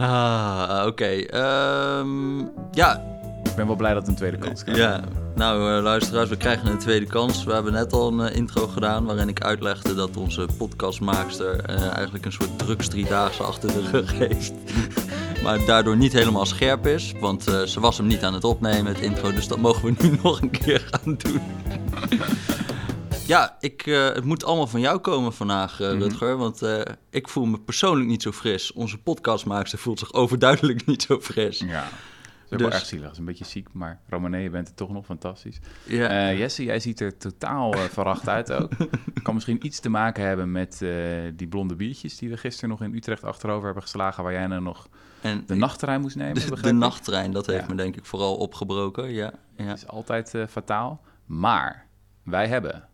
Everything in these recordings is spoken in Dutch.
Ah, oké. Ehm, ja, Ik ben wel blij dat het een tweede kans krijgt. ja. Nou, eh, luisteraars, we krijgen een tweede kans. We hebben net al een eh, intro gedaan waarin ik uitlegde dat onze podcastmaakster eh, eigenlijk een soort drugsdriedaagse achter de rug heeft. maar daardoor niet helemaal scherp is, want ze was hem niet aan het opnemen, het intro. Dus dat mogen we nu nog een keer gaan doen. Ja, ik, eh, het moet allemaal van jou komen vandaag, Mhm. Rutger. Want eh, ik voel me persoonlijk niet zo fris. Onze podcastmaakster voelt zich overduidelijk niet zo fris. Ja. Dat is Dus- wel erg zielig. Dat is een beetje ziek, maar Romane, je bent er toch nog fantastisch. Ja. Jesse, jij ziet er totaal verracht uit ook. kan misschien iets te maken hebben met die blonde biertjes die we gisteren nog in Utrecht achterover hebben geslagen, waar jij nou nog en de nachttrein moest nemen. De, de nachttrein, dat heeft Ja. me denk ik vooral opgebroken. Ja, ja. Dat is altijd fataal. Maar wij hebben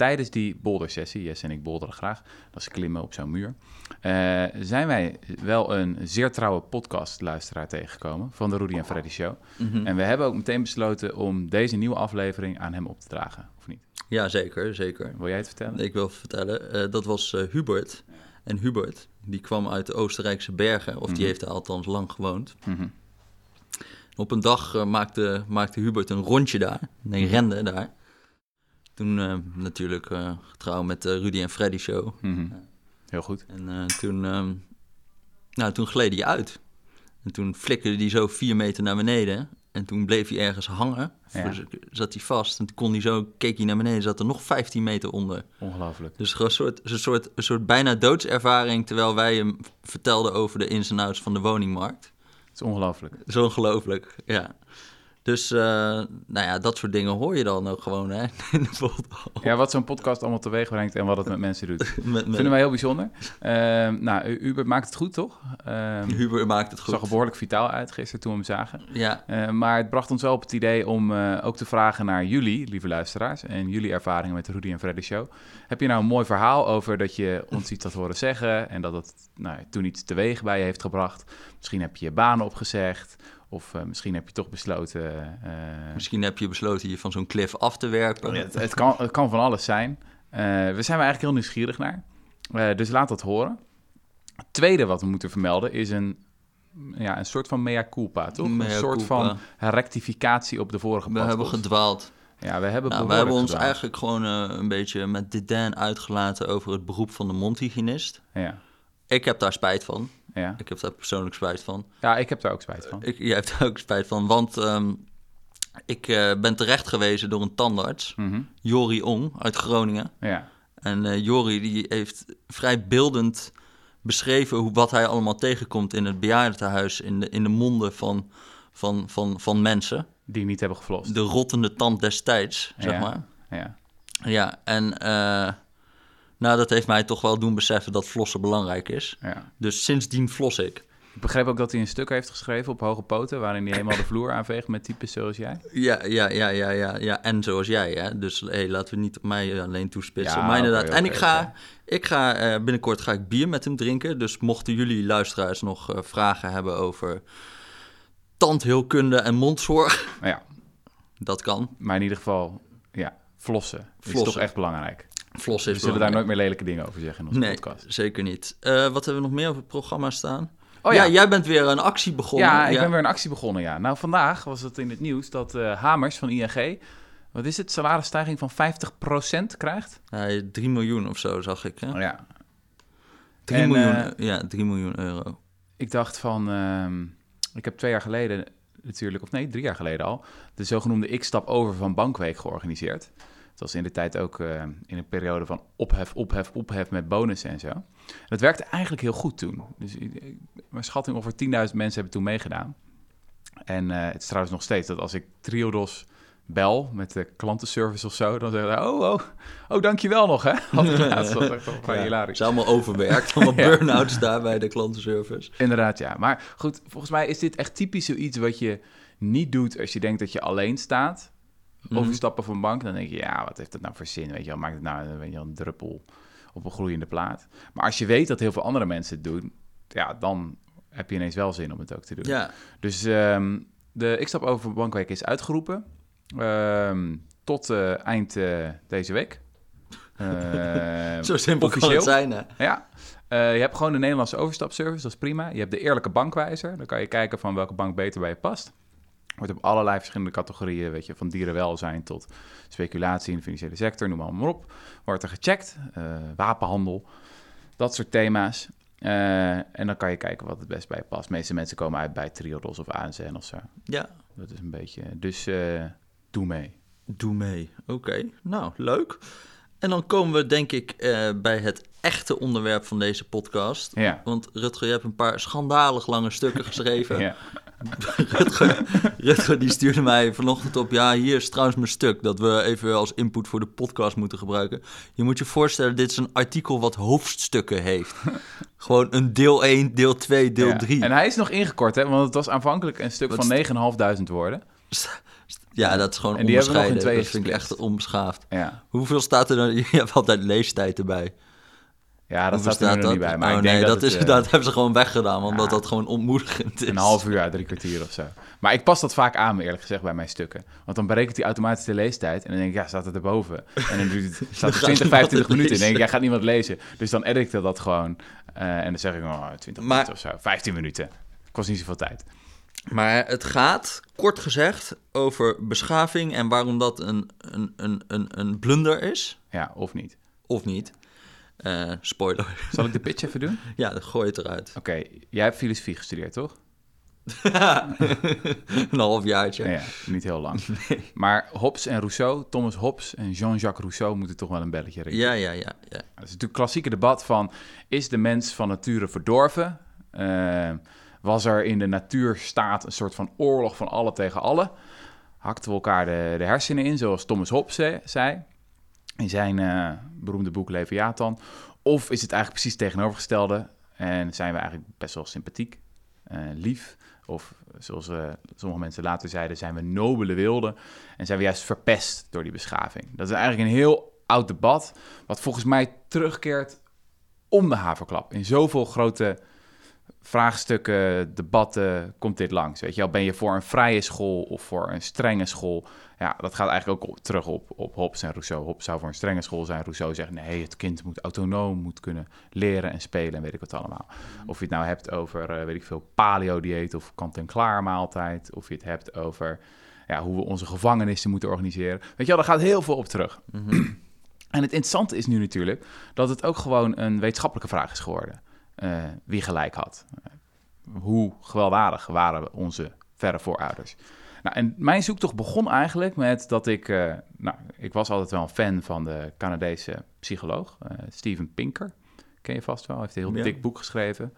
tijdens die bouldersessie, Jesse en ik boulderen graag, dat is klimmen op zo'n muur, eh, zijn wij wel een zeer trouwe podcastluisteraar tegengekomen van de Rudy en Freddy Show. Mhm. En we hebben ook meteen besloten om deze nieuwe aflevering aan hem op te dragen, of niet? ja zeker, zeker. Wil jij het vertellen? Ik wil vertellen, eh, dat was eh, Hubert. En Hubert, die kwam uit de Oostenrijkse bergen, of die Mhm. heeft er althans lang gewoond. Mhm. Op een dag maakte, maakte Hubert een rondje daar, nee, rende daar. Toen eh, natuurlijk eh getrouwd met de Rudy en Freddy show. Mhm. Heel goed. En eh, toen, ehm, nou, toen gleed hij uit. En toen flikkerde hij zo vier meter naar beneden. En toen bleef hij ergens hangen. Ja. Dus zat hij vast. En toen kon hij zo, keek hij naar beneden, zat er nog 15 meter onder. Ongelooflijk. Dus gewoon een soort, een soort, een soort bijna doodservaring, terwijl wij hem vertelden over de ins en outs van de woningmarkt. Het is ongelooflijk. Dat is ongelooflijk, ja. Dus, eh, nou ja, dat soort dingen hoor je dan ook gewoon, hè, in de podcast. Ja, wat zo'n podcast allemaal teweeg brengt en wat het met mensen doet. Met, met, Vinden wij heel bijzonder. Ehm, nou, U- Hubert maakt het goed, toch? Ehm Hubert maakt het zag er goed. behoorlijk vitaal uit gisteren toen we hem zagen. Ja, Eh, maar het bracht ons wel op het idee om eh, ook te vragen naar jullie, lieve luisteraars, en jullie ervaringen met de Rudy en Freddy Show. Heb je nou een mooi verhaal over dat je ons iets had horen zeggen en dat het nou, toen iets teweeg bij je heeft gebracht? Misschien heb je je baan opgezegd, of eh, misschien heb je toch besloten. eh, misschien heb je besloten je van zo'n cliff af te werpen. het, het, kan, het kan van alles zijn. Eh, we zijn er eigenlijk heel nieuwsgierig naar. Eh, dus laat dat horen. Het tweede wat we moeten vermelden is een, ja, een soort van mea culpa, toch? Mea een soort culpa. van rectificatie op de vorige We hebben podcast. gedwaald. Ja, we hebben, Nou, we hebben ons gedwaald. eigenlijk gewoon eh, een beetje met dédain uitgelaten over het beroep van de mondhygiënist. Ja, Ik heb daar spijt van. ja. Ik heb daar persoonlijk spijt van. ja, ik heb daar ook spijt van. Ik, jij hebt daar ook spijt van, want ehm, ik eh, ben terecht gewezen door een tandarts, Mhm. Jori Ong uit Groningen. Ja, En eh, Jori die heeft vrij beeldend beschreven hoe, wat hij allemaal tegenkomt in het bejaardentehuis, in de, in de monden van, van, van, van mensen. die niet hebben geflost. De rottende tand des tijds, zeg Ja. maar. Ja. Ja, en eh, nou, dat heeft mij toch wel doen beseffen dat flossen belangrijk is. ja. Dus sindsdien flos ik. Ik begreep ook dat hij een stuk heeft geschreven op hoge poten... waarin hij helemaal de vloer aanveegt met types zoals jij. Ja, ja, ja, ja, ja, ja. En zoals jij, hè. Dus hey, laten we niet op mij alleen toespitsen. Ja, maar inderdaad. en ik ga, ik ga eh, binnenkort ga ik bier met hem drinken. Dus mochten jullie luisteraars nog eh, vragen hebben over tandheelkunde en mondzorg, ja, dat kan. maar in ieder geval, ja, flossen, is Flossen. toch echt belangrijk. Flos We zullen daar nooit meer lelijke dingen over zeggen in onze Nee, podcast. zeker niet. Eh, wat hebben we nog meer op het programma staan? Oh ja. ja. jij bent weer een actie begonnen. Ja, ik ben weer een actie begonnen, ja. Nou, vandaag was het in het nieuws dat eh, Hamers van ING... Wat is het? Salarisstijging van 50% krijgt? Ja, 3 miljoen of zo zag ik. Hè? Oh, ja. 3 En, miljoen, eh, ja, 3 miljoen euro. Ik dacht van... ehm, ik heb twee jaar geleden natuurlijk... Of nee, drie jaar geleden al... de zogenoemde X-stap over van Bankweek georganiseerd. Dat was in de tijd ook eh, in een periode van ophef, ophef, ophef met bonussen en zo. En dat werkte eigenlijk heel goed toen. Dus mijn schatting ongeveer 10.000 mensen hebben toen meegedaan. En eh, het is trouwens nog steeds dat als ik Triodos bel met de klantenservice of zo, dan zeggen ze, oh, oh, oh, dankjewel nog, hè? Had ik laatst, dat echt wel Ja, hilarisch. Het is allemaal overwerkt, allemaal Ja. burn-outs daar bij de klantenservice. Inderdaad, ja. Maar goed, volgens mij is dit echt typisch zoiets wat je niet doet als je denkt dat je alleen staat. Mhm. Overstappen van een bank, dan denk je, ja, wat heeft dat nou voor zin? Weet je wel, maakt het nou weet je, wel, een druppel op een gloeiende plaat. Maar als je weet dat heel veel andere mensen het doen, ja, dan heb je ineens wel zin om het ook te doen. Ja, Dus ehm, de Ik Stap Over Bankweek is uitgeroepen ehm, tot eh, eind eh, deze week. Ehm, zo simpel kan officieel. het zijn, hè? Ja, Eh, je hebt gewoon de Nederlandse overstapservice, dat is prima. Je hebt de eerlijke bankwijzer. Dan kan je kijken van welke bank beter bij je past. Wordt op allerlei verschillende categorieën, weet je, van dierenwelzijn tot speculatie in de financiële sector, noem maar, maar op. Wordt er gecheckt, uh, wapenhandel, dat soort thema's. Uh, en dan kan je kijken wat het best bij je past. De meeste mensen komen uit bij Triodos of ANZN of zo. Ja. Dat is een beetje, dus uh, doe mee. Doe mee, oké. Nou, leuk. En dan komen we denk ik bij het echte onderwerp van deze podcast. Ja. Want Rutger, je hebt een paar schandalig lange stukken geschreven. ja. Rutger, Rutger die stuurde mij vanochtend op... ja, hier is trouwens mijn stuk... dat we even als input voor de podcast moeten gebruiken. Je moet je voorstellen, dit is een artikel wat hoofdstukken heeft. Gewoon een deel 1, deel 2, deel Ja. 3. En hij is nog ingekort, hè? Want het was aanvankelijk een stuk Wat van 9.500 woorden. Ja, dat is gewoon En die hebben we nog in onbescheiden. tweeën Dat vind ik echt onbeschaafd. Ja, Hoeveel staat er dan? Je hebt altijd leestijd erbij. Ja dat staat er niet bij. Maar oh, ik denk nee, dat, dat, is, het, eh, dat hebben ze gewoon weggedaan, omdat ja. dat gewoon ontmoedigend is. Een half uur drie kwartier of zo. Maar ik pas dat vaak aan, eerlijk gezegd, bij mijn stukken. Want dan berekent hij automatisch de leestijd. En dan denk ik, ja, staat het erboven? En dan duurt het, staat er gaat 20, niemand 25 het minuten. En dan denk ik, jij gaat niemand lezen. Dus dan edit ik dat gewoon. eh, en dan zeg ik, oh, 20 Maar- minuten of zo. 15 minuten. Kost niet zoveel tijd. Maar het gaat, kort gezegd, over beschaving en waarom dat een, een, een, een, een blunder is, Ja, of niet. of niet. Eh, spoiler. Zal ik de pitch even doen? ja, dan gooi je het eruit. Oké, jij hebt filosofie gestudeerd, toch? een halfjaartje. Ja, niet heel lang. Maar Hobbes en Rousseau, Thomas Hobbes en Jean-Jacques Rousseau moeten toch wel een belletje rinkelen. Ja, ja, ja. ja. Dat is natuurlijk het klassieke debat van... is de mens van nature verdorven? Eh, was er in de natuurstaat een soort van oorlog van alle tegen alle? Hakten we elkaar de, de hersenen in, zoals Thomas Hobbes ze- zei... in zijn eh, beroemde boek Leviathan? Of is het eigenlijk precies tegenovergestelde... en zijn we eigenlijk best wel sympathiek, eh, lief... Of zoals eh, sommige mensen later zeiden, zijn we nobele wilden. En zijn we juist verpest door die beschaving. Dat is eigenlijk een heel oud debat. Wat volgens mij terugkeert om de haverklap. In zoveel grote vraagstukken, debatten komt dit langs. Weet je wel, ben je voor een vrije school of voor een strenge school? Ja, dat gaat eigenlijk ook op- terug op, op Hobbes en Rousseau. Hobbes zou voor een strenge school zijn. Rousseau zegt, nee, het kind moet autonoom, moet kunnen leren en spelen en weet ik wat allemaal. Of je het nou hebt over, eh, weet ik veel, paleo-dieet of kant-en-klaar maaltijd. Of je het hebt over ja, hoe we onze gevangenissen moeten organiseren. Weet je wel, daar gaat heel veel op terug. En het interessante is nu natuurlijk dat het ook gewoon een wetenschappelijke vraag is geworden. Eh, wie gelijk had. Hoe gewelddadig waren onze verre voorouders. Nou, en mijn zoektocht begon eigenlijk met dat ik... eh, nou, ik was altijd wel een fan van de Canadese psycholoog, eh, Steven Pinker. Ken je vast wel, hij heeft een heel Ja. dik boek geschreven.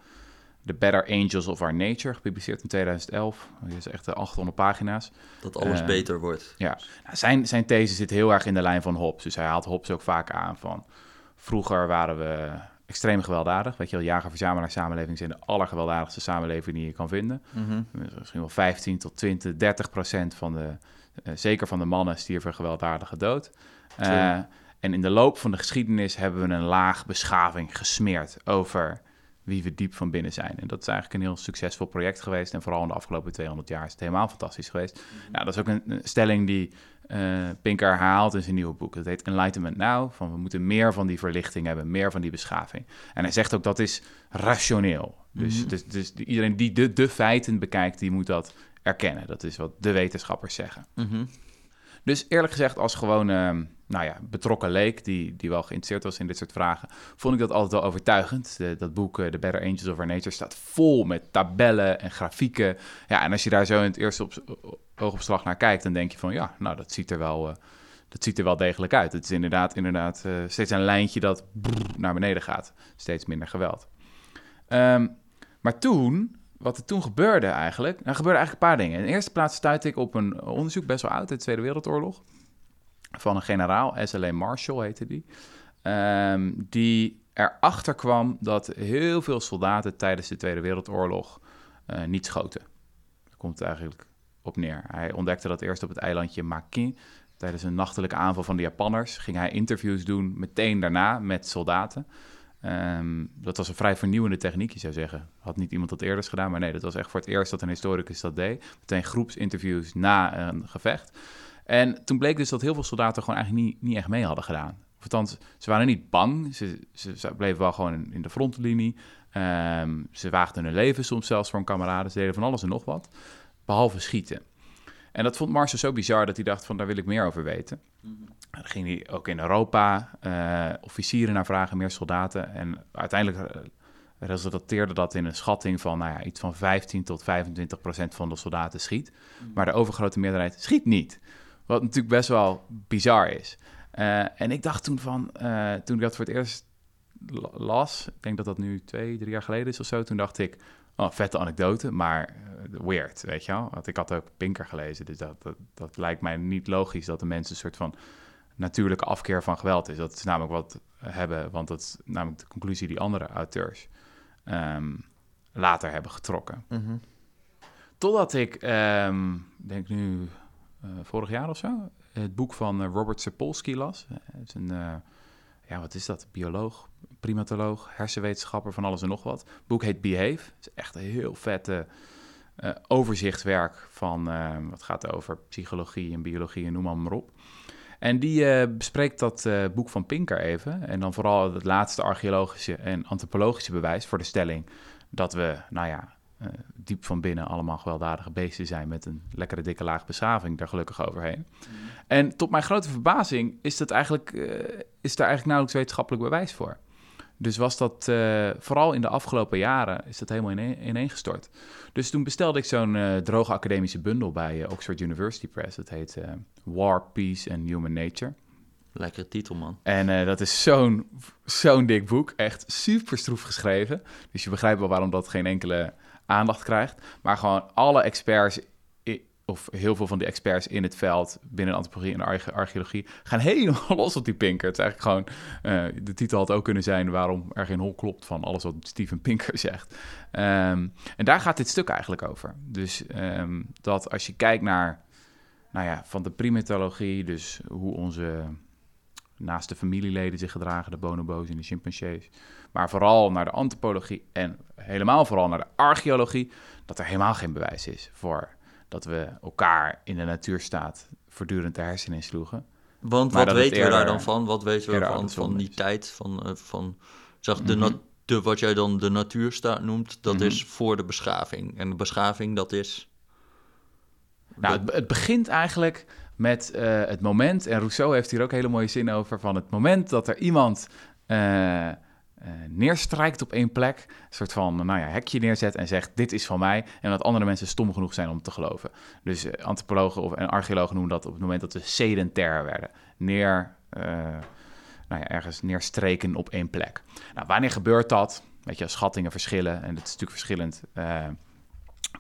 The Better Angels of Our Nature, gepubliceerd in 2011. Dat is echt eh, 800 pagina's. Dat alles beter wordt. Ja, nou, zijn, zijn these zit heel erg in de lijn van Hobbes. Dus hij haalt Hobbes ook vaak aan van... vroeger waren we extreem gewelddadig. Weet je wel, jager-verzamelaar samenleving zijn de allergewelddadigste samenleving die je kan vinden. Mhm. Misschien wel 15 tot 20, 30 procent van de... eh, zeker van de mannen stierven gewelddadige dood. Eh, en in de loop van de geschiedenis hebben we een laag beschaving gesmeerd over wie we diep van binnen zijn. En dat is eigenlijk een heel succesvol project geweest. En vooral in de afgelopen 200 jaar is het helemaal fantastisch geweest. Nou, dat is ook een, een stelling die eh, Pinker herhaalt in zijn nieuwe boek. Dat heet Enlightenment Now. Van we moeten meer van die verlichting hebben, meer van die beschaving. En hij zegt ook dat is rationeel. Dus, dus, dus iedereen die de, de feiten bekijkt, die moet dat erkennen. Dat is wat de wetenschappers zeggen. Mhm. Dus eerlijk gezegd, als gewoon ehm, nou ja, betrokken leek, die, die wel geïnteresseerd was in dit soort vragen, vond ik dat altijd wel overtuigend. Dat boek, eh, The Better Angels of Our Nature, staat vol met tabellen en grafieken. Ja, en als je daar zo in het eerste op, oogopslag naar kijkt, dan denk je van, ja, nou, dat ziet er wel, eh, dat ziet er wel degelijk uit. Het is inderdaad, inderdaad eh, steeds een lijntje dat naar beneden gaat. Steeds minder geweld. Ehm, maar toen, wat er toen gebeurde eigenlijk, er gebeurde eigenlijk een paar dingen. In de eerste plaats stuitte ik op een onderzoek, best wel oud, uit de Tweede Wereldoorlog, van een generaal, S.L.A. Marshall heette die, ehm, die erachter kwam dat heel veel soldaten tijdens de Tweede Wereldoorlog eh, niet schoten. Daar komt het eigenlijk op neer. Hij ontdekte dat eerst op het eilandje Makin. Tijdens een nachtelijke aanval van de Japanners ging hij interviews doen meteen daarna met soldaten. Ehm, dat was een vrij vernieuwende techniek, je zou zeggen. Had niet iemand dat eerder gedaan, maar nee, dat was echt voor het eerst dat een historicus dat deed. Meteen groepsinterviews na een gevecht. En toen bleek dus dat heel veel soldaten gewoon eigenlijk niet, niet echt mee hadden gedaan. Of althans, ze waren niet bang. Ze, ze, ze bleven wel gewoon in, in de frontlinie. Ehm, ze waagden hun leven soms zelfs voor een kameraden. Ze deden van alles en nog wat, behalve schieten. En dat vond Marcel zo bizar dat hij dacht van, daar wil ik meer over weten. Dan ging hij ook in Europa eh, officieren naar vragen, meer soldaten. En uiteindelijk uh, resulteerde dat in een schatting van nou ja, iets van 15 tot 25 procent van de soldaten schiet. Maar de overgrote meerderheid schiet niet. Wat natuurlijk best wel bizar is. Uh, en ik dacht toen van, toen ik dat voor het eerst las, ik denk dat dat nu twee, drie jaar geleden is of zo, toen dacht ik, oh, vette anekdote, maar weird, weet je wel. Want ik had ook Pinker gelezen, dus dat, dat, dat lijkt mij niet logisch dat de mensen een soort van natuurlijke afkeer van geweld is. Dat is namelijk wat hebben, want dat is namelijk de conclusie die andere auteurs um, later hebben getrokken. Mm -hmm. Totdat ik, um, denk nu vorig jaar of zo, het boek van uh, Robert Sapolsky las. Het is een, ja, wat is dat? Bioloog, primatoloog, hersenwetenschapper, van alles en nog wat. Het boek heet Behave. Het is echt een heel vette overzichtwerk van, wat gaat over psychologie en biologie en noem maar op. En die bespreekt dat boek van Pinker even. En dan vooral het laatste archeologische en antropologische bewijs voor de stelling dat we, nou ja, diep van binnen allemaal gewelddadige beesten zijn met een lekkere dikke laag beschaving daar gelukkig overheen. Mm. En tot mijn grote verbazing is, dat eigenlijk, is daar eigenlijk nauwelijks wetenschappelijk bewijs voor. Dus was dat vooral in de afgelopen jaren is dat helemaal ineen, ineengestort. Dus toen bestelde ik zo'n uh, droge academische bundel bij Oxford University Press. Dat heet War, Peace and Human Nature. Lekkere titel, man. En dat is zo'n zo'n dik boek. Echt super stroef geschreven. Dus je begrijpt wel waarom dat geen enkele aandacht krijgt. Maar gewoon alle experts of heel veel van de experts in het veld binnen antropologie en archeologie gaan helemaal los op die Pinker. Het is eigenlijk gewoon, uh, de titel had ook kunnen zijn waarom er geen hol klopt van alles wat Steven Pinker zegt. Um, en daar gaat dit stuk eigenlijk over. Dus um, dat als je kijkt naar, nou ja, van de primatologie, dus hoe onze naaste familieleden zich gedragen, de bonobo's en de chimpansees, maar vooral naar de antropologie en helemaal vooral naar de archeologie, dat er helemaal geen bewijs is voor dat we elkaar in de natuurstaat voortdurend de hersenen insloegen. Want wat weten we daar dan van? Wat weten we van, van die tijd? Van, uh, van zeg, de, mm -hmm. de, wat jij dan de natuurstaat noemt, dat mm -hmm. is voor de beschaving. En de beschaving, dat is... Nou, het, het begint eigenlijk met uh, het moment, en Rousseau heeft hier ook hele mooie zin over, van het moment dat er iemand... Uh, neerstrijkt op één plek, een soort van nou ja, hekje neerzet en zegt: Dit is van mij. En dat andere mensen stom genoeg zijn om te geloven. Dus uh, antropologen of, en archeologen noemen dat op het moment dat we sedentair werden. Neer, uh, nou ja, ergens neerstreken op één plek. Nou, wanneer gebeurt dat? Weet je, schattingen verschillen en dat is natuurlijk verschillend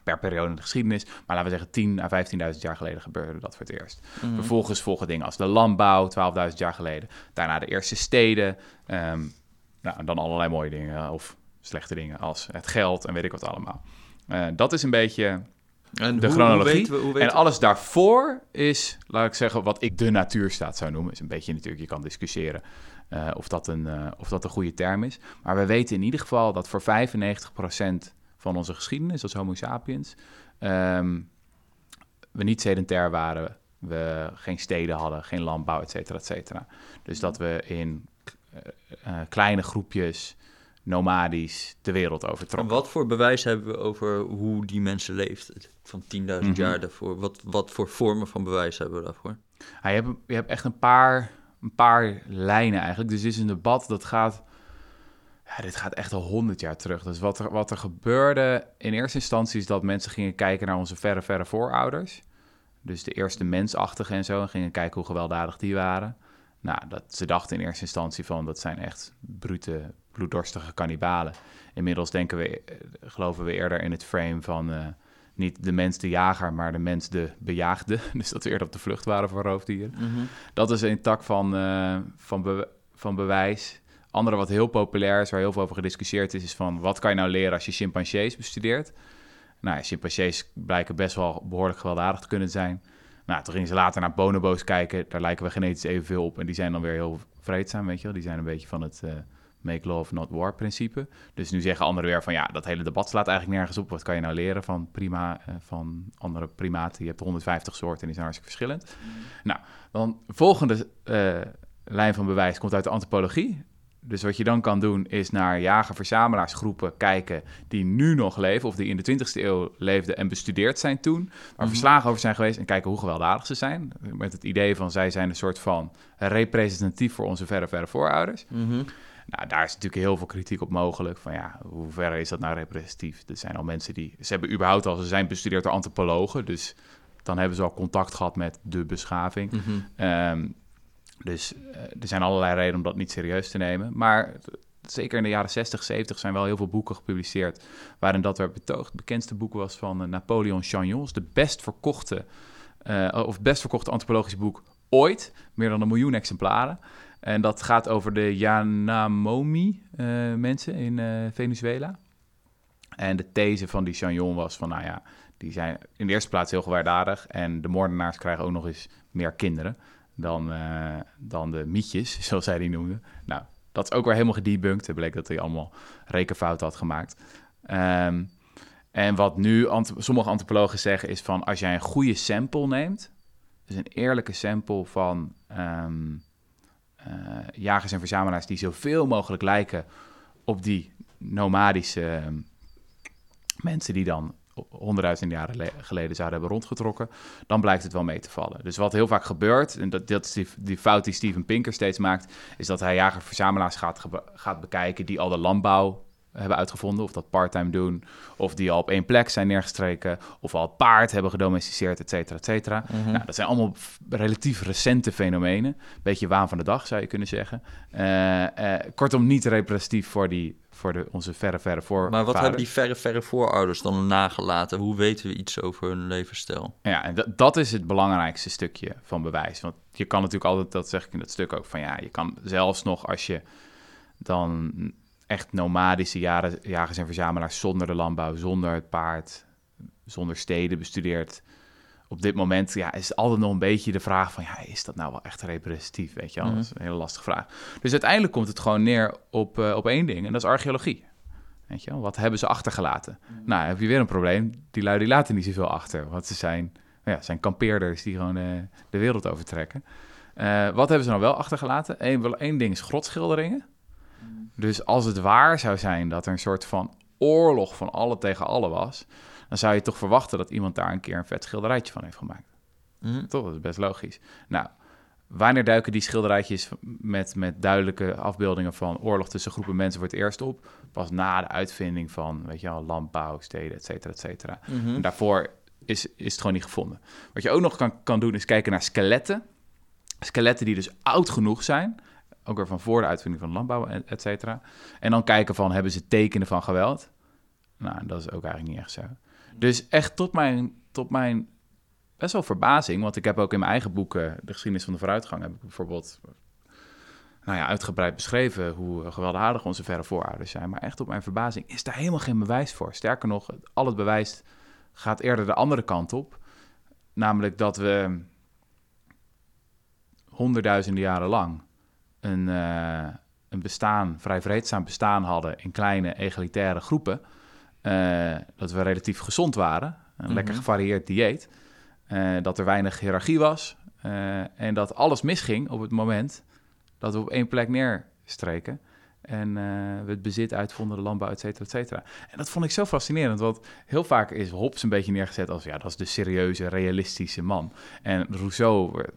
per periode in de geschiedenis. Maar laten we zeggen 10 à 15.000 jaar geleden gebeurde dat voor het eerst. Mm. Vervolgens volgen dingen als de landbouw, 12.000 jaar geleden. Daarna de eerste steden. Um, nou, en dan allerlei mooie dingen of slechte dingen als het geld en weet ik wat allemaal. Uh, dat is een beetje en de hoe, chronologie. Hoe we, hoe en alles daarvoor is, laat ik zeggen, wat ik de natuurstaat zou noemen. Is een beetje natuurlijk, je kan discussiëren uh, of, dat een, uh, of dat een goede term is. Maar we weten in ieder geval dat voor 95% van onze geschiedenis als Homo sapiens um, we niet sedentair waren. We geen steden hadden, geen landbouw, et cetera, et cetera. Dus dat we in uh, kleine groepjes nomadisch de wereld overtrokken. En wat voor bewijs hebben we over hoe die mensen leefden van 10.000 mm -hmm. jaar daarvoor? Wat, wat voor vormen van bewijs hebben we daarvoor? Ja, je, hebt, je hebt echt een paar, een paar lijnen eigenlijk. Dus dit is een debat dat gaat... Ja, dit gaat echt al honderd jaar terug. Dus wat er, wat er gebeurde in eerste instantie is dat mensen gingen kijken naar onze verre, verre voorouders. Dus de eerste mensachtigen en zo. En gingen kijken hoe gewelddadig die waren. Nou, dat, ze dachten in eerste instantie van dat zijn echt brute, bloeddorstige kannibalen. Inmiddels denken we, eh, geloven we eerder in het frame van uh, niet de mens de jager, maar de mens de bejaagde. Dus dat we eerder op de vlucht waren voor roofdieren. Mm -hmm. Dat is een tak van, uh, van, be van bewijs. Andere wat heel populair is, waar heel veel over gediscussieerd is, is van wat kan je nou leren als je chimpansees bestudeert? Nou, ja, chimpansees blijken best wel behoorlijk gewelddadig te kunnen zijn. Nou, toen gingen ze later naar bonobo's kijken. Daar lijken we genetisch evenveel op. En die zijn dan weer heel vreedzaam, weet je wel. Die zijn een beetje van het uh, make love, not war principe. Dus nu zeggen anderen weer van... ja, dat hele debat slaat eigenlijk nergens op. Wat kan je nou leren van, prima, uh, van andere primaten? Je hebt 150 soorten en die zijn hartstikke verschillend. Mm. Nou, dan volgende uh, lijn van bewijs komt uit de antropologie. Dus wat je dan kan doen is naar jager-verzamelaarsgroepen kijken die nu nog leven of die in de 20e eeuw leefden en bestudeerd zijn toen, waar Mhm. verslagen over zijn geweest en kijken hoe gewelddadig ze zijn. Met het idee van zij zijn een soort van representatief voor onze verre, verre voorouders. Mhm. Nou, daar is natuurlijk heel veel kritiek op mogelijk. Van ja, hoe ver is dat nou representatief? Er zijn al mensen die... Ze hebben überhaupt al... Ze zijn bestudeerd door antropologen. Dus dan hebben ze al contact gehad met de beschaving. Ehm, dus eh, er zijn allerlei redenen om dat niet serieus te nemen. Maar zeker in de jaren 60, 70 zijn wel heel veel boeken gepubliceerd... waarin dat werd betoogd. Het bekendste boek was van eh, Napoleon Chagnon. de best verkochte... eh, of best verkochte antropologische boek ooit. Meer dan een miljoen exemplaren. En dat gaat over de Yanamomi-mensen in eh, Venezuela. En de these van die Chagnon was van, nou ja, die zijn in de eerste plaats heel gewaardaardig. En de moordenaars krijgen ook nog eens meer kinderen dan, eh, dan de mietjes, zoals zij die noemden. Nou, dat is ook weer helemaal gedebunked. Het bleek dat hij allemaal rekenfouten had gemaakt. Ehm, en wat nu sommige antropologen zeggen is van, als jij een goede sample neemt, dus een eerlijke sample van ehm, eh, jagers en verzamelaars die zoveel mogelijk lijken op die nomadische ehm, mensen die dan honderdduizenden jaren le- geleden zouden hebben rondgetrokken, dan blijkt het wel mee te vallen. Dus wat heel vaak gebeurt, en dat, is die, die fout die Steven Pinker steeds maakt, is dat hij jager-verzamelaars gaat, gaat bekijken die al de landbouw hebben uitgevonden, of dat parttime doen, of die al op één plek zijn neergestreken, of al paard hebben gedomesticeerd, et cetera, et cetera. Mhm. Nou, dat zijn allemaal relatief recente fenomenen. Beetje waan van de dag, zou je kunnen zeggen. Eh, eh, kortom, niet representatief voor, die, voor de, onze verre, verre voor. Maar wat hebben die verre, verre voorouders dan nagelaten? Hoe weten we iets over hun levensstijl? Ja, en dat, dat is het belangrijkste stukje van bewijs. Want je kan natuurlijk altijd, dat zeg ik in dat stuk ook, van ja, je kan zelfs nog als je dan echt nomadische jaren, jagers en verzamelaars zonder de landbouw, zonder het paard, zonder steden bestudeert. Op dit moment ja, is het altijd nog een beetje de vraag van, ja, is dat nou wel echt representatief? Weet je wel, Mhm. dat is een hele lastige vraag. Dus uiteindelijk komt het gewoon neer op, eh, op één ding, en dat is archeologie. Weet je wel, wat hebben ze achtergelaten? Nou, heb je weer een probleem. Die lui die laten niet zoveel achter, want ze zijn, ja, zijn kampeerders die gewoon eh, de wereld overtrekken. Eh, wat hebben ze nou wel achtergelaten? Eén, één ding is grotschilderingen. Dus als het waar zou zijn dat er een soort van oorlog van alle tegen alle was, dan zou je toch verwachten dat iemand daar een keer een vet schilderijtje van heeft gemaakt. Mhm. Toch, dat is best logisch. Nou, wanneer duiken die schilderijtjes met, met duidelijke afbeeldingen van oorlog tussen groepen mensen voor het eerst op? Pas na de uitvinding van, weet je wel, landbouw, steden, et cetera, et cetera. Mhm. En daarvoor is, is het gewoon niet gevonden. Wat je ook nog kan, kan doen, is kijken naar skeletten. Skeletten die dus oud genoeg zijn. Ook weer van voor de uitvinding van landbouw, et et cetera. En dan kijken van, hebben ze tekenen van geweld? Nou, dat is ook eigenlijk niet echt zo. Dus echt tot mijn, tot mijn best wel verbazing, want ik heb ook in mijn eigen boeken, de geschiedenis van de vooruitgang, heb ik bijvoorbeeld nou ja, uitgebreid beschreven hoe gewelddadig onze verre voorouders zijn. Maar echt op mijn verbazing is daar helemaal geen bewijs voor. Sterker nog, al het bewijs gaat eerder de andere kant op. Namelijk dat we honderdduizenden jaren lang een, eh, een bestaan, vrij vreedzaam bestaan hadden in kleine egalitaire groepen. Eh, dat we relatief gezond waren, een Mhm. lekker gevarieerd dieet. Eh, dat er weinig hiërarchie was. en dat alles misging op het moment dat we op één plek neerstreken. En eh, we het bezit uitvonden, de landbouw, et cetera, et cetera. En dat vond ik zo fascinerend, want heel vaak is Hobbes een beetje neergezet als... ja, dat is de serieuze, realistische man. En Rousseau eh,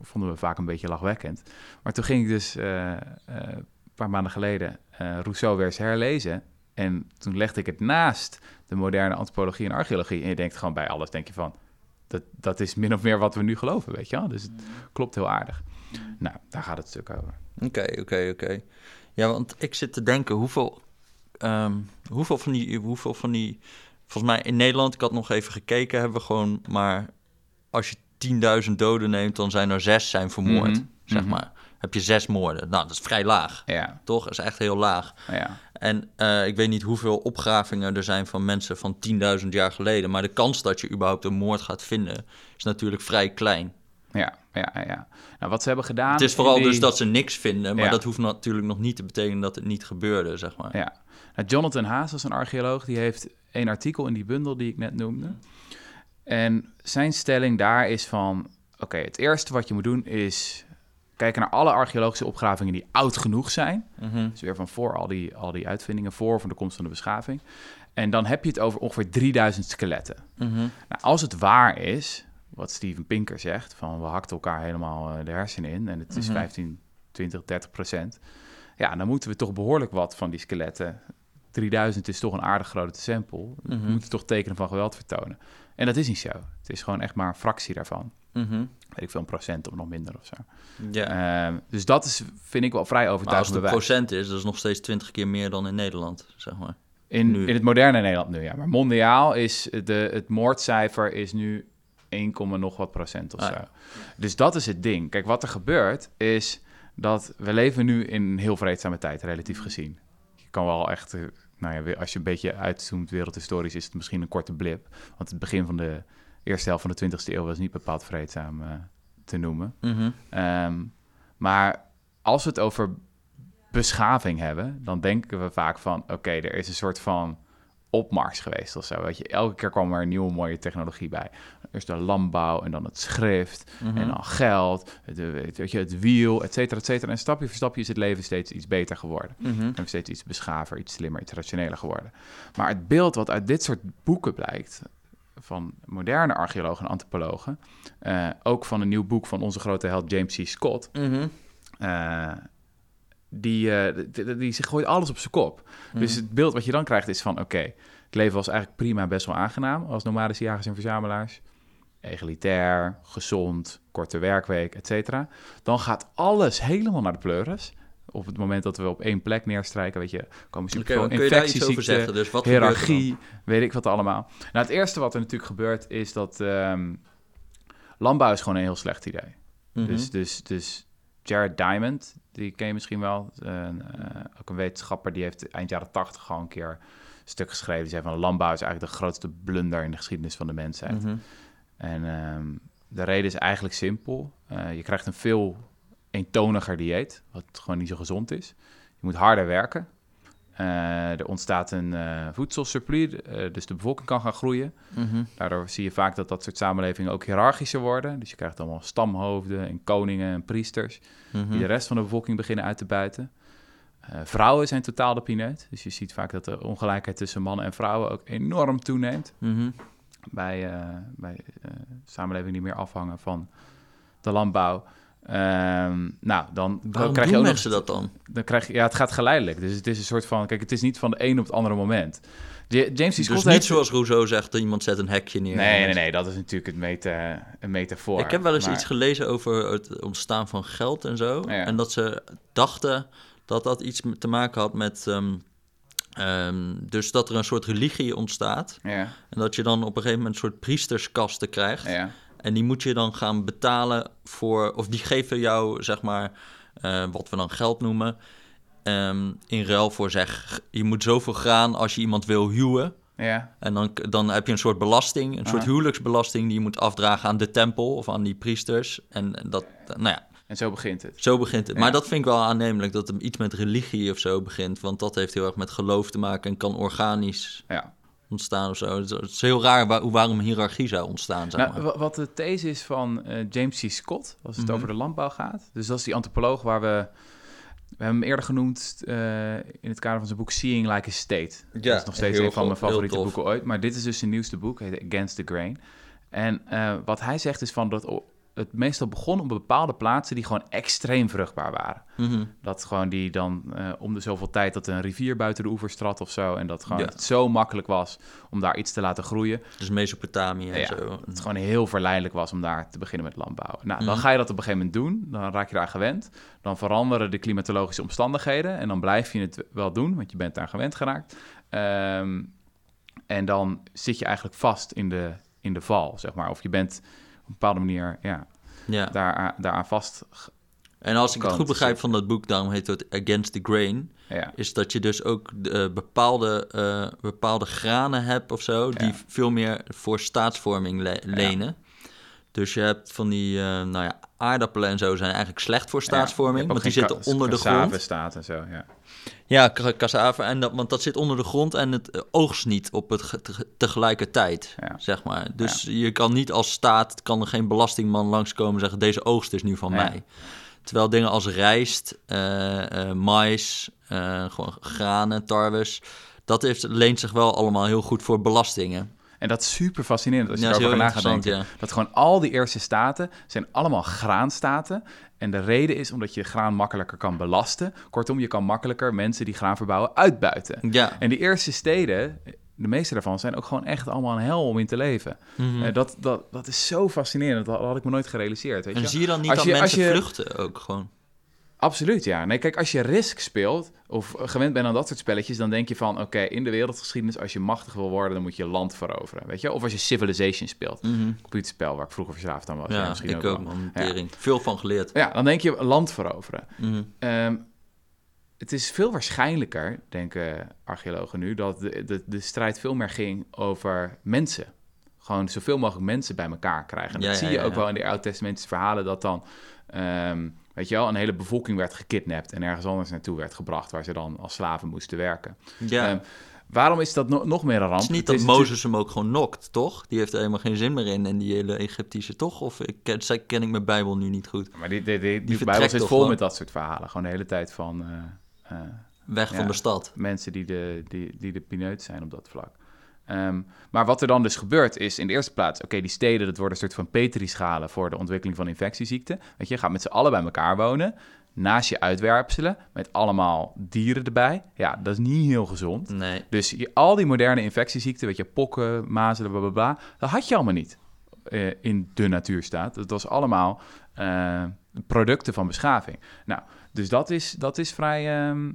vonden we vaak een beetje lachwekkend. Maar toen ging ik dus eh, een paar maanden geleden Rousseau weer eens herlezen... En toen legde ik het naast de moderne antropologie en archeologie. En je denkt gewoon bij alles, denk je van... Dat, dat is min of meer wat we nu geloven, weet je wel? Dus het klopt heel aardig. Nou, daar gaat het stuk over. Oké, oké, oké. Ja, want ik zit te denken, hoeveel, ehm, hoeveel, van die, hoeveel van die... Volgens mij in Nederland, ik had nog even gekeken, hebben we gewoon maar... Als je 10.000 doden neemt, dan zijn er zes zijn vermoord, Mhm, zeg mhm. maar. Heb je zes moorden. Nou, dat is vrij laag, Ja, toch? Dat is echt heel laag. ja. En eh, ik weet niet hoeveel opgravingen er zijn van mensen van 10.000 jaar geleden. Maar de kans dat je überhaupt een moord gaat vinden is natuurlijk vrij klein. Ja, ja, ja. Nou, wat ze hebben gedaan... Het is vooral die- dus dat ze niks vinden. Maar Ja. dat hoeft natuurlijk nog niet te betekenen dat het niet gebeurde, zeg maar. Ja. Nou, Jonathan Haas was een archeoloog. Die heeft een artikel in die bundel die ik net noemde. En zijn stelling daar is van... Oké, het eerste wat je moet doen is kijken naar alle archeologische opgravingen die oud genoeg zijn. Mhm. Dus weer van voor al die, al die uitvindingen, voor van de komst van de beschaving. En dan heb je het over ongeveer 3000 skeletten. Mhm. Nou, als het waar is, wat Steven Pinker zegt, van we hakten elkaar helemaal eh, de hersenen in en het is Mhm. 15, 20, 30 procent. Ja, dan moeten we toch behoorlijk wat van die skeletten. 3000 is toch een aardig grote sample. We Mhm. moeten toch tekenen van geweld vertonen. En dat is niet zo. Het is gewoon echt maar een fractie daarvan. Mhm. Weet ik veel, een procent of nog minder of zo. Ja. Ehm, dus dat is, vind ik wel vrij maar als overtuigend het procent is, dat is nog steeds 20 keer meer dan in Nederland, zeg maar. In, Nu. in het moderne Nederland nu, ja. Maar mondiaal is de, het moordcijfer is nu 1, nog wat procent of Ah, zo. ja. Dus dat is het ding. Kijk, wat er gebeurt is dat we leven nu in een heel vreedzame tijd, relatief gezien. Je kan wel echt, eh, nou ja, als je een beetje uitzoomt wereldhistorisch, is het misschien een korte blip. Want het begin van de eerste helft van de 20e eeuw was niet bepaald vreedzaam eh, te noemen. Mhm. Ehm, maar als we het over beschaving hebben, dan denken we vaak van: oké, er is een soort van opmars geweest of zo. Weet je, elke keer kwam er een nieuwe mooie technologie bij. Eerst de landbouw en dan het schrift Mhm. en dan geld, het, weet weet je, het wiel, et cetera, et cetera. En stapje voor stapje is het leven steeds iets beter geworden. Mhm. En steeds iets beschaver, iets slimmer, iets rationeler geworden. Maar het beeld wat uit dit soort boeken blijkt, van moderne archeologen en antropologen, eh, ook van een nieuw boek van onze grote held James C. Scott, Mhm. eh, die, eh, die, die, die gooit alles op zijn kop. Mhm. Dus het beeld wat je dan krijgt is van, oké, het leven was eigenlijk prima, best wel aangenaam als nomadische jagers en verzamelaars. Egalitair, gezond, korte werkweek, et cetera. Dan gaat alles helemaal naar de pleuris. Op het moment dat we op één plek neerstrijken, weet je, komen superveel over infectieziekten? Dus hiërarchie, weet ik wat allemaal. Nou, het eerste wat er natuurlijk gebeurt is dat ehm, landbouw is gewoon een heel slecht idee. Mhm. Dus, dus, dus Jared Diamond, die ken je misschien wel. Een, eh, ook een wetenschapper, die heeft eind jaren tachtig gewoon een keer een stuk geschreven. Die zei van landbouw is eigenlijk de grootste blunder in de geschiedenis van de mensheid. Mhm. En ehm, de reden is eigenlijk simpel. Eh, je krijgt een veel eentoniger dieet, wat gewoon niet zo gezond is. Je moet harder werken. Eh, er ontstaat een eh, voedselsurplus, eh, dus de bevolking kan gaan groeien. Mhm. Daardoor zie je vaak dat dat soort samenlevingen ook hiërarchischer worden. Dus je krijgt allemaal stamhoofden en koningen en priesters... Mhm. die de rest van de bevolking beginnen uit te buiten. Vrouwen zijn totaal de pineut. Dus je ziet vaak dat de ongelijkheid tussen mannen en vrouwen ook enorm toeneemt... Mhm. bij, bij samenlevingen die meer afhangen van de landbouw. Ehm, nou, dan krijg je ook nog dat dan? dan krijg je, ja, het gaat geleidelijk. Dus het is een soort van, kijk, het is niet van de een op het andere moment. James C. Scott Dus niet heeft- zoals Rousseau zegt, dat iemand zet een hekje neer. Nee, nee, nee, dat is natuurlijk het meta, een metafoor. Ik heb wel eens Maar- iets gelezen over het ontstaan van geld en zo. Ja. En dat ze dachten dat dat iets te maken had met... ehm, ehm, dus dat er een soort religie ontstaat. Ja, En dat je dan op een gegeven moment een soort priesterskasten krijgt. ja, En die moet je dan gaan betalen voor... Of die geven jou, zeg maar, eh, wat we dan geld noemen... ehm, in ruil voor zeg, je moet zoveel graan als je iemand wil huwen. ja, En dan, dan heb je een soort belasting, een soort Aha. huwelijksbelasting... die je moet afdragen aan de tempel of aan die priesters. En dat, nou ja, en zo begint het. zo begint het. Ja. Maar dat vind ik wel aannemelijk, dat het iets met religie of zo begint. Want dat heeft heel erg met geloof te maken en kan organisch Ja. Ontstaan of zo. Het is heel raar waar, waarom hiërarchie zou ontstaan, zeg Nou, maar. wa- wat de these is van eh, James C. Scott, als het Mhm. over de landbouw gaat. Dus dat is die antropoloog waar we... We hebben hem eerder genoemd eh, in het kader van zijn boek Seeing Like a State. dat is nog steeds een van mijn favoriete boeken ooit. Maar dit is dus zijn nieuwste boek, heet Against the Grain. En eh, wat hij zegt is van dat het meestal begon op bepaalde plaatsen die gewoon extreem vruchtbaar waren. Mhm. Dat gewoon die dan eh, om de zoveel tijd dat een rivier buiten de oevers trad of zo. En dat gewoon Ja. het zo makkelijk was om daar iets te laten groeien. Dus Mesopotamië en Ja, zo. Dat het gewoon heel verleidelijk was om daar te beginnen met landbouwen. Nou, dan Mhm. ga je dat op een gegeven moment doen. Dan raak je daar gewend. Dan veranderen de klimatologische omstandigheden. En dan blijf je het wel doen, want je bent daar gewend geraakt. Ehm, en dan zit je eigenlijk vast in de, in de val, zeg maar. Of je bent bepaalde manier ja, Ja. daaraan, daaraan vast. En als ik het goed begrijp van dat boek, daarom heet het Against the Grain... Ja, is dat je dus ook eh, bepaalde, eh, bepaalde granen hebt of zo... die Ja. veel meer voor staatsvorming le- lenen. Dus je hebt van die, eh, nou ja, aardappelen en zo zijn eigenlijk slecht voor staatsvorming... Ja, want die zitten onder de grond. staat en zo, ja. Ja, ca- cassave, en dat, want dat zit onder de grond en het eh, oogst niet op het ge- te- tegelijkertijd, Ja. zeg maar. Dus je kan niet als staat, kan er geen belastingman langskomen en zeggen, deze oogst is nu van mij. Terwijl dingen als rijst, eh, mais, gewoon granen, tarwes, dat heeft, leent zich wel allemaal heel goed voor belastingen. En dat is super fascinerend als je Ja, erover na gaat denken. Dat gewoon al die eerste staten zijn allemaal graanstaten. En de reden is omdat je graan makkelijker kan belasten. Kortom, je kan makkelijker mensen die graan verbouwen uitbuiten. Ja, En die eerste steden, de meeste daarvan, zijn ook gewoon echt allemaal een hel om in te leven. Eh, dat, dat, dat is zo fascinerend. Dat had ik me nooit gerealiseerd. Weet en je? zie je dan niet Als dat je- mensen je- vluchten ook gewoon? Absoluut, ja. Nee, kijk, als je Risk speelt of gewend bent aan dat soort spelletjes, dan denk je van, oké, in de wereldgeschiedenis, als je machtig wil worden, dan moet je land veroveren, weet je? Of als je Civilization speelt, Mhm. computerspel waar ik vroeger verslaafd aan was. Ja, misschien ik ook, man. Ja. Veel van geleerd. Ja, dan denk je land veroveren. Mhm. Ehm, het is veel waarschijnlijker, denken archeologen nu, dat de, de, de strijd veel meer ging over mensen. Gewoon zoveel mogelijk mensen bij elkaar krijgen. En dat ja, zie je ook wel in de oud-testamentische verhalen, dat dan, ehm, weet je wel, een hele bevolking werd gekidnapt en ergens anders naartoe werd gebracht, waar ze dan als slaven moesten werken. Ja. Ehm, waarom is dat no- nog meer een ramp? het is niet Het dat Mozes hem ook gewoon nokt, toch? Die heeft er helemaal geen zin meer in. En die hele Egyptische, toch? Of ik ken, zij- ken ik mijn Bijbel nu niet goed. Maar die, die, die, die Bijbel zit vol gewoon? met dat soort verhalen. Gewoon de hele tijd van eh, eh, Weg Ja. van de stad. mensen die de, die, die de pineut zijn op dat vlak. Ehm, maar wat er dan dus gebeurt is in de eerste plaats... oké, die steden, dat worden een soort van petrischalen... voor de ontwikkeling van infectieziekten. Weet je, je gaat met z'n allen bij elkaar wonen... naast je uitwerpselen, met allemaal dieren erbij. Ja, dat is niet heel gezond. Nee. Dus je, al die moderne infectieziekten, weet je, pokken, mazelen, bla bla bla, dat had je allemaal niet eh, in de natuurstaat. Dat was allemaal eh, producten van beschaving. Nou, dus dat is, dat is vrij, ehm,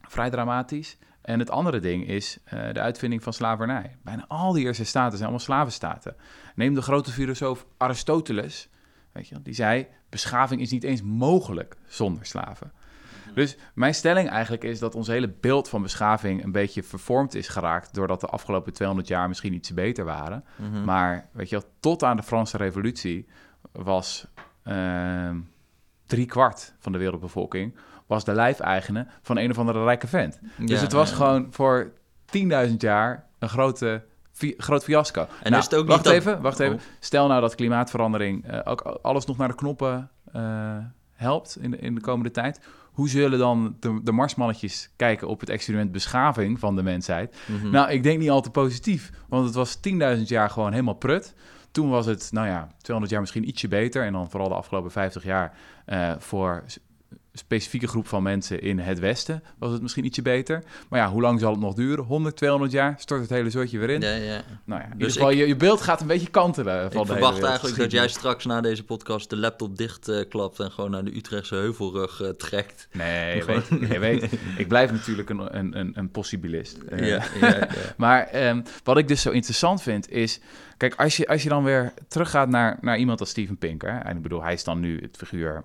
vrij dramatisch. En het andere ding is eh, de uitvinding van slavernij. Bijna al die eerste staten zijn allemaal slavenstaten. Neem de grote filosoof Aristoteles, weet je, die zei: beschaving is niet eens mogelijk zonder slaven. Dus mijn stelling eigenlijk is dat ons hele beeld van beschaving een beetje vervormd is geraakt doordat de afgelopen 200 jaar misschien iets beter waren. Mhm. Maar weet je wel, tot aan de Franse Revolutie was ehm drie kwart van de wereldbevolking was de lijfeigene van een of andere rijke vent. Dus het was ja. gewoon voor 10.000 jaar een grote, groot fiasco. En Nou, is het ook wacht niet dat- even, wacht even. Oh. Stel nou dat klimaatverandering eh, ook alles nog naar de knoppen eh, helpt in de, in de komende tijd. Hoe zullen dan de, de Marsmannetjes kijken op het experiment beschaving van de mensheid? Mhm. Nou, ik denk niet al te positief, want het was 10.000 jaar gewoon helemaal prut. Toen was het, nou ja, 200 jaar misschien ietsje beter. En dan vooral de afgelopen 50 jaar eh, voor specifieke groep van mensen in het Westen was het misschien ietsje beter. Maar ja, hoe lang zal het nog duren? 100, 200 jaar? Stort het hele zootje weer in? Ja, ja. Nou ja, in Dus ieder geval, ik- je, je beeld gaat een beetje kantelen. Van Ik de hele verwacht eigenlijk dat jij straks na deze podcast de laptop dichtklapt klapt en gewoon naar de Utrechtse heuvelrug eh, trekt. Nee, je weet, je weet, ik blijf natuurlijk een, een, een, een possibilist. Eh, Ja, ja, ja. Maar ehm, wat ik dus zo interessant vind is... Kijk, als je, als je dan weer teruggaat naar, naar iemand als Steven Pinker... en ik bedoel, hij is dan nu het figuur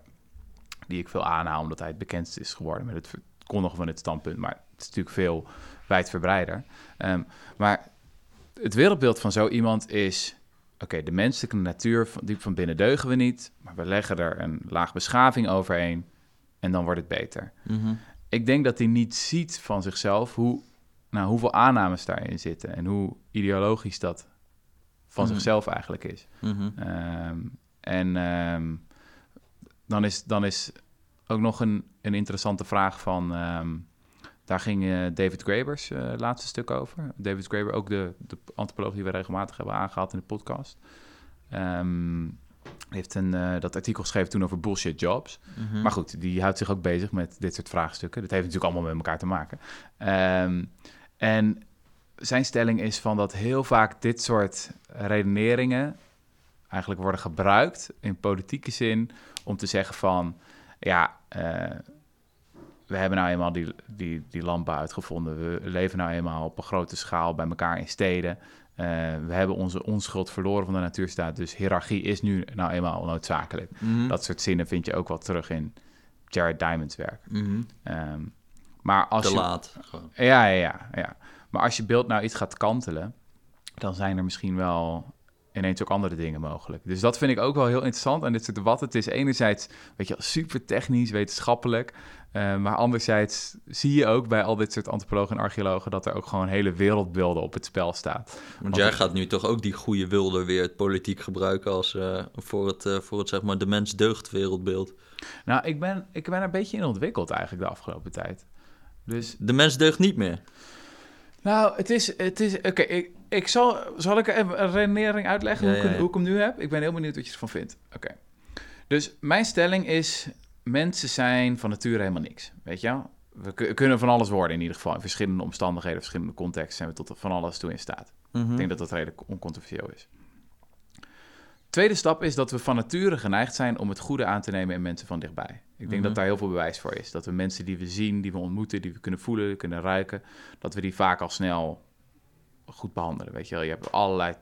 die ik veel aanhaal... omdat hij het bekendst is geworden met het verkondigen van het standpunt. Maar het is natuurlijk veel wijdverbreider. Ehm, maar het wereldbeeld van zo iemand is... oké, de menselijke natuur van, diep van binnen deugen we niet... maar we leggen er een laag beschaving overheen... en dan wordt het beter Mhm. ik denk dat hij niet ziet van zichzelf hoe, nou, hoeveel aannames daarin zitten en hoe ideologisch dat van Mhm. zichzelf eigenlijk is. Mhm. Ehm, en ehm, dan, is, dan is ook nog een, een interessante vraag van... ehm, daar ging eh, David Grabers eh, laatste stuk over. David Graeber, ook de, de antropoloog die we regelmatig hebben aangehaald in de podcast. Ehm, heeft een, eh, dat artikel geschreven toen over bullshit jobs. Mhm. Maar goed, die houdt zich ook bezig met dit soort vraagstukken. Dat heeft natuurlijk allemaal met elkaar te maken. Ehm, en zijn stelling is van dat heel vaak dit soort redeneringen eigenlijk worden gebruikt in politieke zin om te zeggen van ja, eh, we hebben nou eenmaal die, die, die landbouw uitgevonden. We leven nou eenmaal op een grote schaal bij elkaar in steden. Eh, we hebben onze onschuld verloren van de natuurstaat. Dus hiërarchie is nu nou eenmaal noodzakelijk. Mhm. Dat soort zinnen vind je ook wel terug in Jared Diamond's werk. Mhm. Ehm, maar als Te je, laat. Ja, ja, ja, ja. Maar als je beeld nou iets gaat kantelen, dan zijn er misschien wel ineens ook andere dingen mogelijk. Dus dat vind ik ook wel heel interessant aan dit soort debatten. Het is enerzijds, weet je, super technisch, wetenschappelijk. Uh, maar anderzijds zie je ook bij al dit soort antropologen en archeologen dat er ook gewoon hele wereldbeelden op het spel staan. Want jij gaat nu toch ook die goede wilde weer het politiek gebruiken als uh, voor het, uh, voor het zeg maar de mens deugt wereldbeeld. Nou, ik ben, ik ben er een beetje in ontwikkeld eigenlijk de afgelopen tijd. Dus... De mens deugt niet meer. Nou, het is, het is oké, ik, ik zal, zal ik even een redenering uitleggen Ja, hoe, ik, ja. hoe ik hem nu heb? Ik ben heel benieuwd wat je ervan vindt. Oké. Dus mijn stelling is, mensen zijn van nature helemaal niks. Weet je wel? We ku- kunnen van alles worden in ieder geval. In verschillende omstandigheden, verschillende contexten zijn we tot van alles toe in staat. Mhm. Ik denk dat dat redelijk oncontroversieel is. Tweede stap is dat we van nature geneigd zijn om het goede aan te nemen in mensen van dichtbij. Ik denk Mhm. dat daar heel veel bewijs voor is. Dat we mensen die we zien, die we ontmoeten, die we kunnen voelen, kunnen ruiken, dat we die vaak al snel goed behandelen. Weet je wel, je hebt allerlei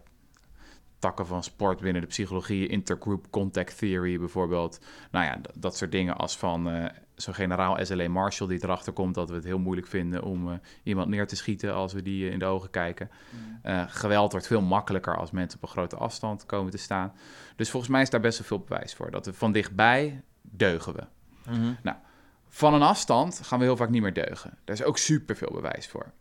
takken van sport binnen de psychologie, intergroup contact theory bijvoorbeeld. Nou ja, dat soort dingen als van eh, zo'n generaal SLA Marshall die erachter komt dat we het heel moeilijk vinden om eh, iemand neer te schieten als we die eh, in de ogen kijken. Eh, geweld wordt veel makkelijker als mensen op een grote afstand komen te staan. Dus volgens mij is daar best wel veel bewijs voor. Dat we van dichtbij deugen we. Mhm. Van een afstand gaan we heel vaak niet meer deugen. Daar is ook superveel bewijs voor.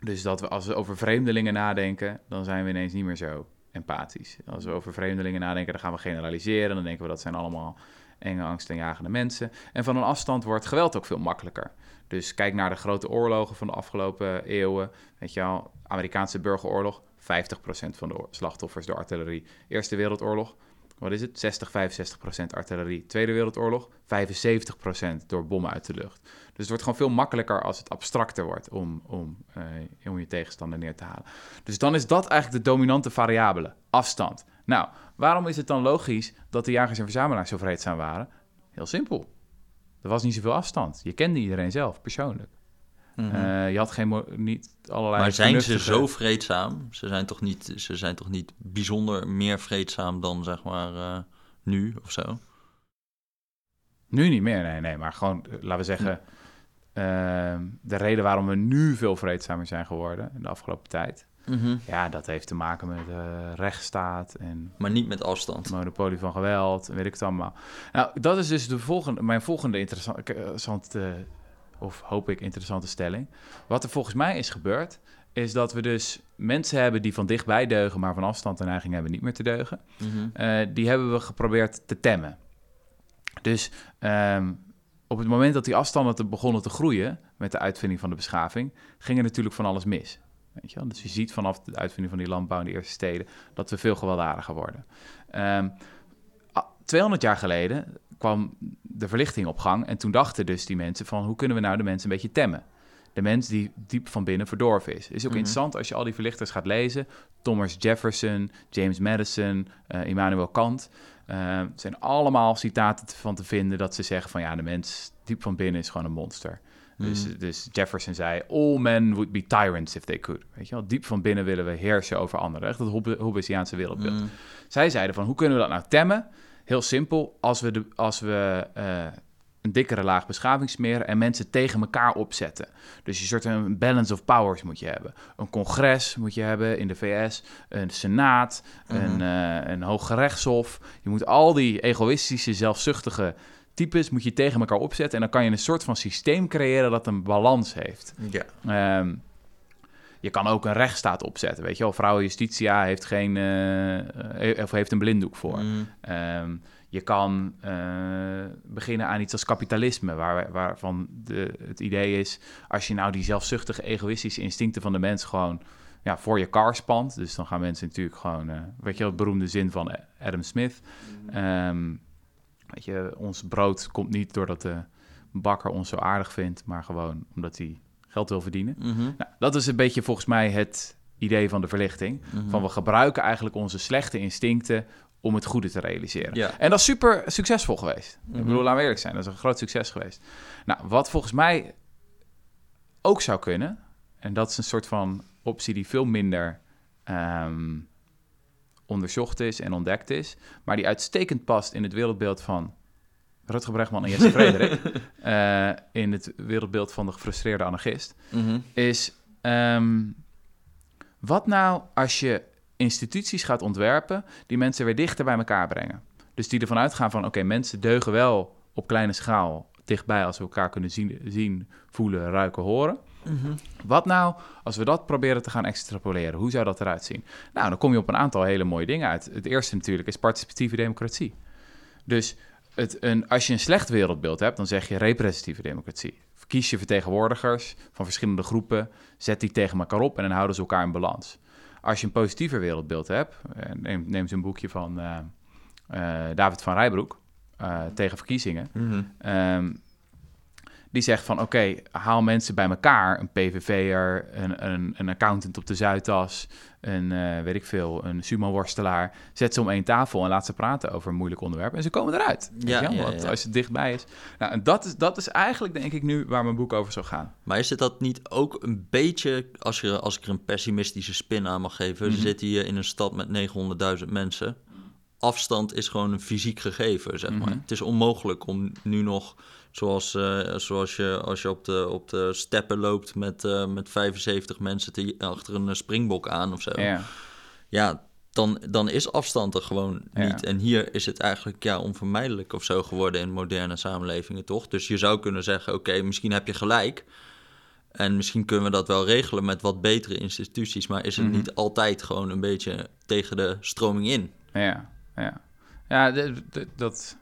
Dus dat we als we over vreemdelingen nadenken, dan zijn we ineens niet meer zo empathisch. Als we over vreemdelingen nadenken, dan gaan we generaliseren. Dan denken we dat zijn allemaal enge, angstaanjagende mensen. En van een afstand wordt geweld ook veel makkelijker. Dus kijk naar de grote oorlogen van de afgelopen eeuwen. Weet je wel, Amerikaanse burgeroorlog, 50% van de slachtoffers door artillerie. Eerste Wereldoorlog, wat is het? 60, 65% artillerie. Tweede Wereldoorlog, 75% door bommen uit de lucht. Dus het wordt gewoon veel makkelijker als het abstracter wordt om, om, eh, om je tegenstander neer te halen. Dus dan is dat eigenlijk de dominante variabele, afstand. Nou, waarom is het dan logisch dat de jagers en verzamelaars zo vreedzaam waren? Heel simpel. Er was niet zoveel afstand. Je kende iedereen zelf, persoonlijk. Mhm. Eh, je had geen, mo- niet allerlei maar zijn ze zo vreedzaam? Ze zijn toch niet, ze zijn toch niet bijzonder meer vreedzaam dan zeg maar eh, nu of zo? Nu niet meer, nee, nee. Maar gewoon, laten we zeggen... ehm, de reden waarom we nu veel vreedzamer zijn geworden in de afgelopen tijd... Ja, dat heeft te maken met eh rechtsstaat en Maar niet met afstand. monopolie van geweld weet ik het allemaal. Nou, dat is dus de volgende, mijn volgende interessante, interessante, of hoop ik interessante stelling. Wat er volgens mij is gebeurd, is dat we dus mensen hebben die van dichtbij deugen, maar van afstand de neiging hebben niet meer te deugen. Mhm. Eh, die hebben we geprobeerd te temmen. Dus ehm, op het moment dat die afstanden te begonnen te groeien met de uitvinding van de beschaving, ging er natuurlijk van alles mis. Weet je wel? Dus je ziet vanaf de uitvinding van die landbouw in de eerste steden dat we veel gewelddadiger worden. Ehm, ah, 200 jaar geleden kwam de verlichting op gang en toen dachten dus die mensen van hoe kunnen we nou de mensen een beetje temmen? De mens die diep van binnen verdorven is. Is ook Mhm. interessant als je al die verlichters gaat lezen. Thomas Jefferson, James Madison, eh, Immanuel Kant. Eh, het zijn allemaal citaten van te vinden dat ze zeggen van ja, de mens diep van binnen is gewoon een monster. Dus, Mhm. dus Jefferson zei, all men would be tyrants if they could. Weet je wel, diep van binnen willen we heersen over anderen. Echt dat Hob- Hobbesiaanse wereldbeeld. Mhm. Zij zeiden van, hoe kunnen we dat nou temmen? Heel simpel, als we, de, als we eh, een dikkere laag beschaving smeren en mensen tegen elkaar opzetten. Dus je soort een balance of powers moet je hebben. Een congres moet je hebben in de VS, een senaat, Mhm. een, eh een hoog gerechtshof. Je moet al die egoïstische, zelfzuchtige types moet je tegen elkaar opzetten. En dan kan je een soort van systeem creëren dat een balans heeft. Ja. Ehm, je kan ook een rechtsstaat opzetten, weet je wel. Vrouwen Justitia heeft, geen, eh, eh, of heeft een blinddoek voor. Ehm, je kan eh, beginnen aan iets als kapitalisme, waar, waarvan de, het idee is... als je nou die zelfzuchtige, egoïstische instincten van de mens gewoon ja, voor je kar spant... dus dan gaan mensen natuurlijk gewoon... eh, weet je het beroemde zin van Adam Smith... Ehm, weet je, ons brood komt niet doordat de bakker ons zo aardig vindt... maar gewoon omdat hij geld wil verdienen. Mhm. Nou, dat is een beetje volgens mij het idee van de verlichting. Mhm. Van we gebruiken eigenlijk onze slechte instincten om het goede te realiseren. Ja. En dat is super succesvol geweest. Mhm. Ik bedoel, laten we eerlijk zijn, dat is een groot succes geweest. Nou, wat volgens mij ook zou kunnen, en dat is een soort van optie die veel minder ehm, onderzocht is en ontdekt is, maar die uitstekend past in het wereldbeeld van Rutger Bregman en Jesse Frederik, eh, in het wereldbeeld van de gefrustreerde anarchist, Mhm. is... ehm, wat nou als je instituties gaat ontwerpen die mensen weer dichter bij elkaar brengen. Dus die ervan uitgaan van, oké, mensen deugen wel op kleine schaal dichtbij als we elkaar kunnen zien, zien voelen, ruiken, horen. Mhm. Wat nou als we dat proberen te gaan extrapoleren? Hoe zou dat eruit zien? Nou, dan kom je op een aantal hele mooie dingen uit. Het eerste natuurlijk is participatieve democratie. Dus het, een, als je een slecht wereldbeeld hebt, dan zeg je representatieve democratie. Kies je vertegenwoordigers van verschillende groepen, zet die tegen elkaar op en dan houden ze elkaar in balans. Als je een positiever wereldbeeld hebt, eh, neem, neem eens een boekje van eh, eh, David van Rijbroek tegen verkiezingen. Ehm, die zegt van oké, haal mensen bij elkaar. Een PVV'er, een, een, een accountant op de Zuidas, een eh, weet ik veel, een sumo-worstelaar. Zet ze om één tafel en laat ze praten over een moeilijk onderwerp. En ze komen eruit. Ja, ja. Als het dichtbij is. Nou, en dat is, dat is eigenlijk denk ik nu waar mijn boek over zou gaan. Maar is het dat niet ook een beetje, als, je, als ik er een pessimistische spin aan mag geven, we zitten hier in een stad met 900.000 mensen. Afstand is gewoon een fysiek gegeven, zeg maar. Mhm. Het is onmogelijk om nu nog, zoals, eh, zoals je als je op de, op de steppen loopt met, eh, met 75 mensen te, achter een springbok aan of zo. Ja. Ja, dan, dan is afstand er gewoon Ja. niet. En hier is het eigenlijk ja, onvermijdelijk of zo geworden in moderne samenlevingen, toch? Dus je zou kunnen zeggen, oké, misschien heb je gelijk. En misschien kunnen we dat wel regelen met wat betere instituties. Maar is het Mhm. niet altijd gewoon een beetje tegen de stroming in? Ja, ja. Ja, dat...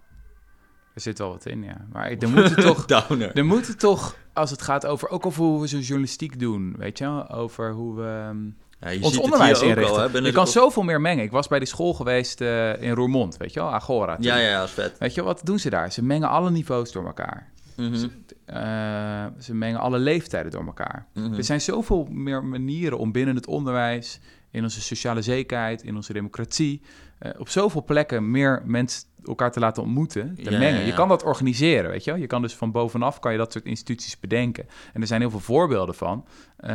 Er zit wel wat in, ja. Maar er moeten toch... Downer. Er moeten toch, als het gaat over... Ook over hoe we zo'n journalistiek doen, weet je wel? Over hoe we... ehm, Ja, je ons onderwijs inrichten. al, hè, je kan zoveel meer mengen. Ik was bij die school geweest eh, in Roermond, weet je wel, Agora. toen. Ja, ja, is vet. Weet je, wat doen ze daar? Ze mengen alle niveaus door elkaar. Mhm, Eh, ze mengen alle leeftijden door elkaar. mhm. Er zijn zoveel meer manieren om binnen het onderwijs, in onze sociale zekerheid, in onze democratie, eh, op zoveel plekken meer mensen elkaar te laten ontmoeten, te Ja, mengen. ja, Je kan dat organiseren, weet je wel. Je kan dus van bovenaf kan je dat soort instituties bedenken. En er zijn heel veel voorbeelden van, eh,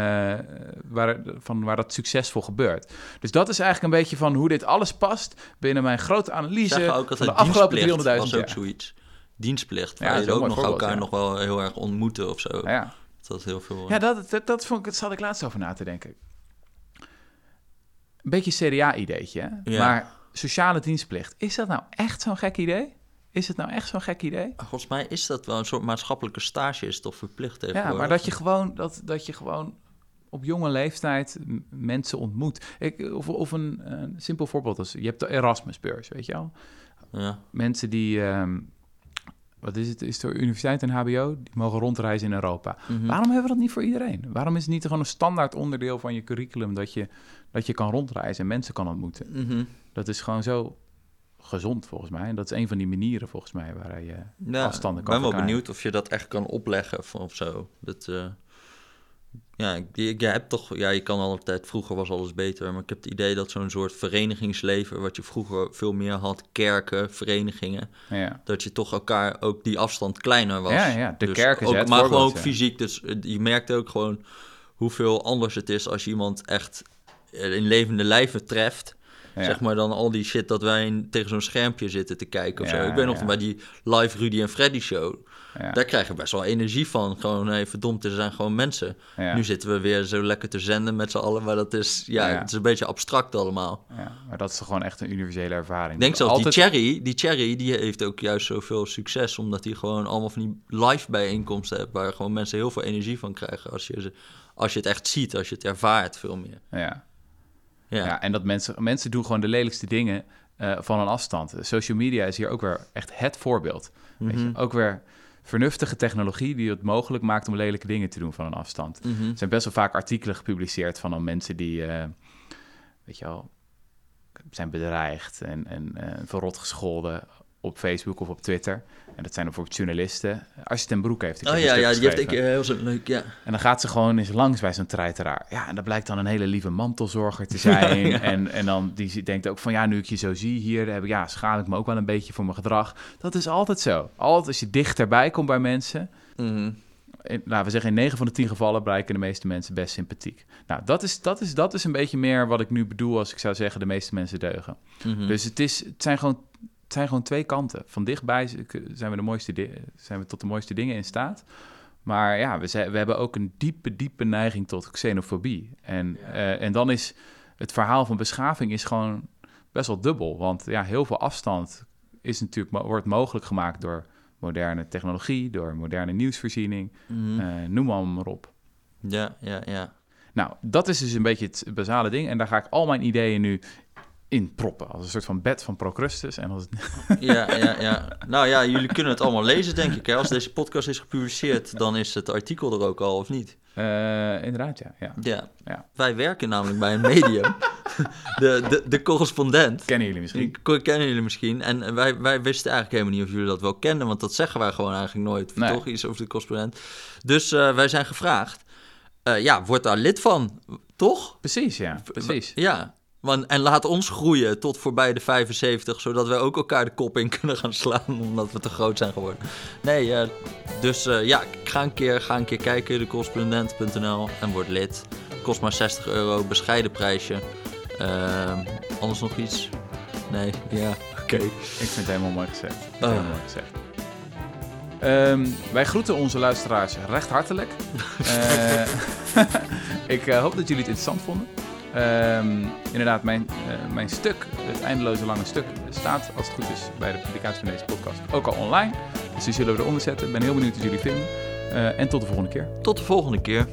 waar, van waar dat succesvol gebeurt. Dus dat is eigenlijk een beetje van hoe dit alles past binnen mijn grote analyse ook van de afgelopen 300.000 dienstplicht was ook zoiets. Dienstplicht, Ja, waar je ook nog elkaar nog wel heel erg ontmoeten of zo. Ja. Dat is heel veel... Ja, dat, dat, dat vond ik, dat zat ik laatst over na te denken. Een beetje CDA-ideetje. Maar sociale dienstplicht, is dat nou echt zo'n gek idee? Is het nou echt zo'n gek idee? Volgens mij is dat wel een soort maatschappelijke stage, is toch verplicht Ja, maar dat je gewoon, dat, dat je gewoon op jonge leeftijd mensen ontmoet. Ik, of, of een, een simpel voorbeeld als, je hebt de Erasmusbeurs, weet je wel? Ja. Mensen die, ehm, wat is het, is de universiteit en HBO, die mogen rondreizen in Europa. Mhm. Waarom hebben we dat niet voor iedereen? Waarom is het niet gewoon een standaard onderdeel van je curriculum dat je, dat je kan rondreizen en mensen kan ontmoeten? Mhm. Dat is gewoon zo gezond volgens mij. En dat is een van die manieren volgens mij waar je Ja, afstanden ik kan ben wel benieuwd of je dat echt kan opleggen of, of zo. Dat, eh, ja, ik, ik- je hebt toch, ja, je kan altijd, vroeger was alles beter, maar ik heb het idee dat zo'n soort verenigingsleven, wat je vroeger veel meer had, kerken, verenigingen, Ja. dat je toch elkaar ook die afstand kleiner was. Ja, ja, de Dus kerk is ook, het Maar gewoon ook ja. fysiek, dus eh, je merkt ook gewoon hoeveel anders het is als je iemand echt eh, in levende lijven treft. Ja. Zeg maar dan al die shit dat wij in- tegen zo'n schermpje zitten te kijken of Ja, zo. Ik weet nog bij die live Rudy en Freddy show. Daar krijg je best wel energie van. Gewoon, hey, verdomd, er zijn gewoon mensen. Nu zitten we weer zo lekker te zenden met z'n allen. Maar dat is, ja, het is een beetje abstract allemaal. Ja, maar dat is gewoon echt een universele ervaring. Ik denk zelfs Altijd- die Cherry, die Cherry, die heeft ook juist zoveel succes. Omdat hij gewoon allemaal van die live bijeenkomsten hebt. Waar gewoon mensen heel veel energie van krijgen. Als je, ze, als je het echt ziet, als je het ervaart veel meer. Ja. Ja, Ja. en dat mensen, mensen doen gewoon de lelijkste dingen eh, van een afstand. Social media is hier ook weer echt het voorbeeld. Weet je? Mhm. Ook weer vernuftige technologie die het mogelijk maakt om lelijke dingen te doen van een afstand. Mhm. Er zijn best wel vaak artikelen gepubliceerd van dan mensen die, eh, weet je wel, zijn bedreigd en, en eh, verrot gescholden op Facebook of op Twitter. En dat zijn bijvoorbeeld journalisten. Als ten Broek heeft Oh ja, ja, die heeft ik heel zo leuk, ja. En dan gaat ze gewoon eens langs bij zo'n treiteraar. Ja, en dat blijkt dan een hele lieve mantelzorger te zijn. Ja. En, en dan die denkt ook van, ja, nu ik je zo zie hier, heb ik, ja, schaam ik me ook wel een beetje voor mijn gedrag. Dat is altijd zo. Altijd als je dichterbij komt bij mensen, Mhm. in, laten we zeggen, in 9 van de 10 gevallen blijken de meeste mensen best sympathiek. Nou, dat is, dat, is, dat is een beetje meer wat ik nu bedoel als ik zou zeggen de meeste mensen deugen. Mhm. Dus het, is, het, zijn gewoon, het zijn gewoon twee kanten. Van dichtbij zijn we, de mooiste zijn we tot de mooiste dingen in staat. Maar ja, we, zijn, we hebben ook een diepe, diepe neiging tot xenofobie. En, eh, en dan is het verhaal van beschaving is gewoon best wel dubbel. Want ja, heel veel afstand is natuurlijk, wordt mogelijk gemaakt door moderne technologie, door moderne nieuwsvoorziening, Mhm. eh, noem maar, maar op. ja, ja, ja. Nou, dat is dus een beetje het basale ding. En daar ga ik al mijn ideeën nu in proppen. Als een soort van bed van Procrustes. En als Ja, ja, ja. Nou ja, jullie kunnen het allemaal lezen, denk ik. Hè? Als deze podcast is gepubliceerd, dan is het artikel er ook al, of niet? Eh, inderdaad, ja. ja. Ja. Ja. Wij werken namelijk bij een medium. De, de, de correspondent. Kennen jullie misschien? Kennen jullie misschien. En wij, wij wisten eigenlijk helemaal niet of jullie dat wel kenden, want dat zeggen wij gewoon eigenlijk nooit. Nee. Toch iets over de correspondent. Dus eh, wij zijn gevraagd. eh, ja, word daar lid van, toch? Precies, ja. Precies. Ja. Want, en laat ons groeien tot voorbij de 75, zodat wij ook elkaar de kop in kunnen gaan slaan, omdat we te groot zijn geworden. Nee, eh, dus eh, ja, ga een, keer, ga een keer kijken, decorrespondent.nl en word lid. Kost maar 60 euro, bescheiden prijsje. Eh, anders nog iets? Nee, ja, oké. Ik vind het helemaal mooi gezegd. Ah. helemaal mooi gezegd. Ehm, wij groeten onze luisteraars recht hartelijk. Eh, ik hoop dat jullie het interessant vonden. Ehm, inderdaad, mijn, eh, mijn stuk, het eindeloze lange stuk, staat als het goed is bij de publicatie van deze podcast ook al online. Dus die zullen we eronder zetten. Ik ben heel benieuwd wat jullie vinden. Eh, en tot de volgende keer. Tot de volgende keer.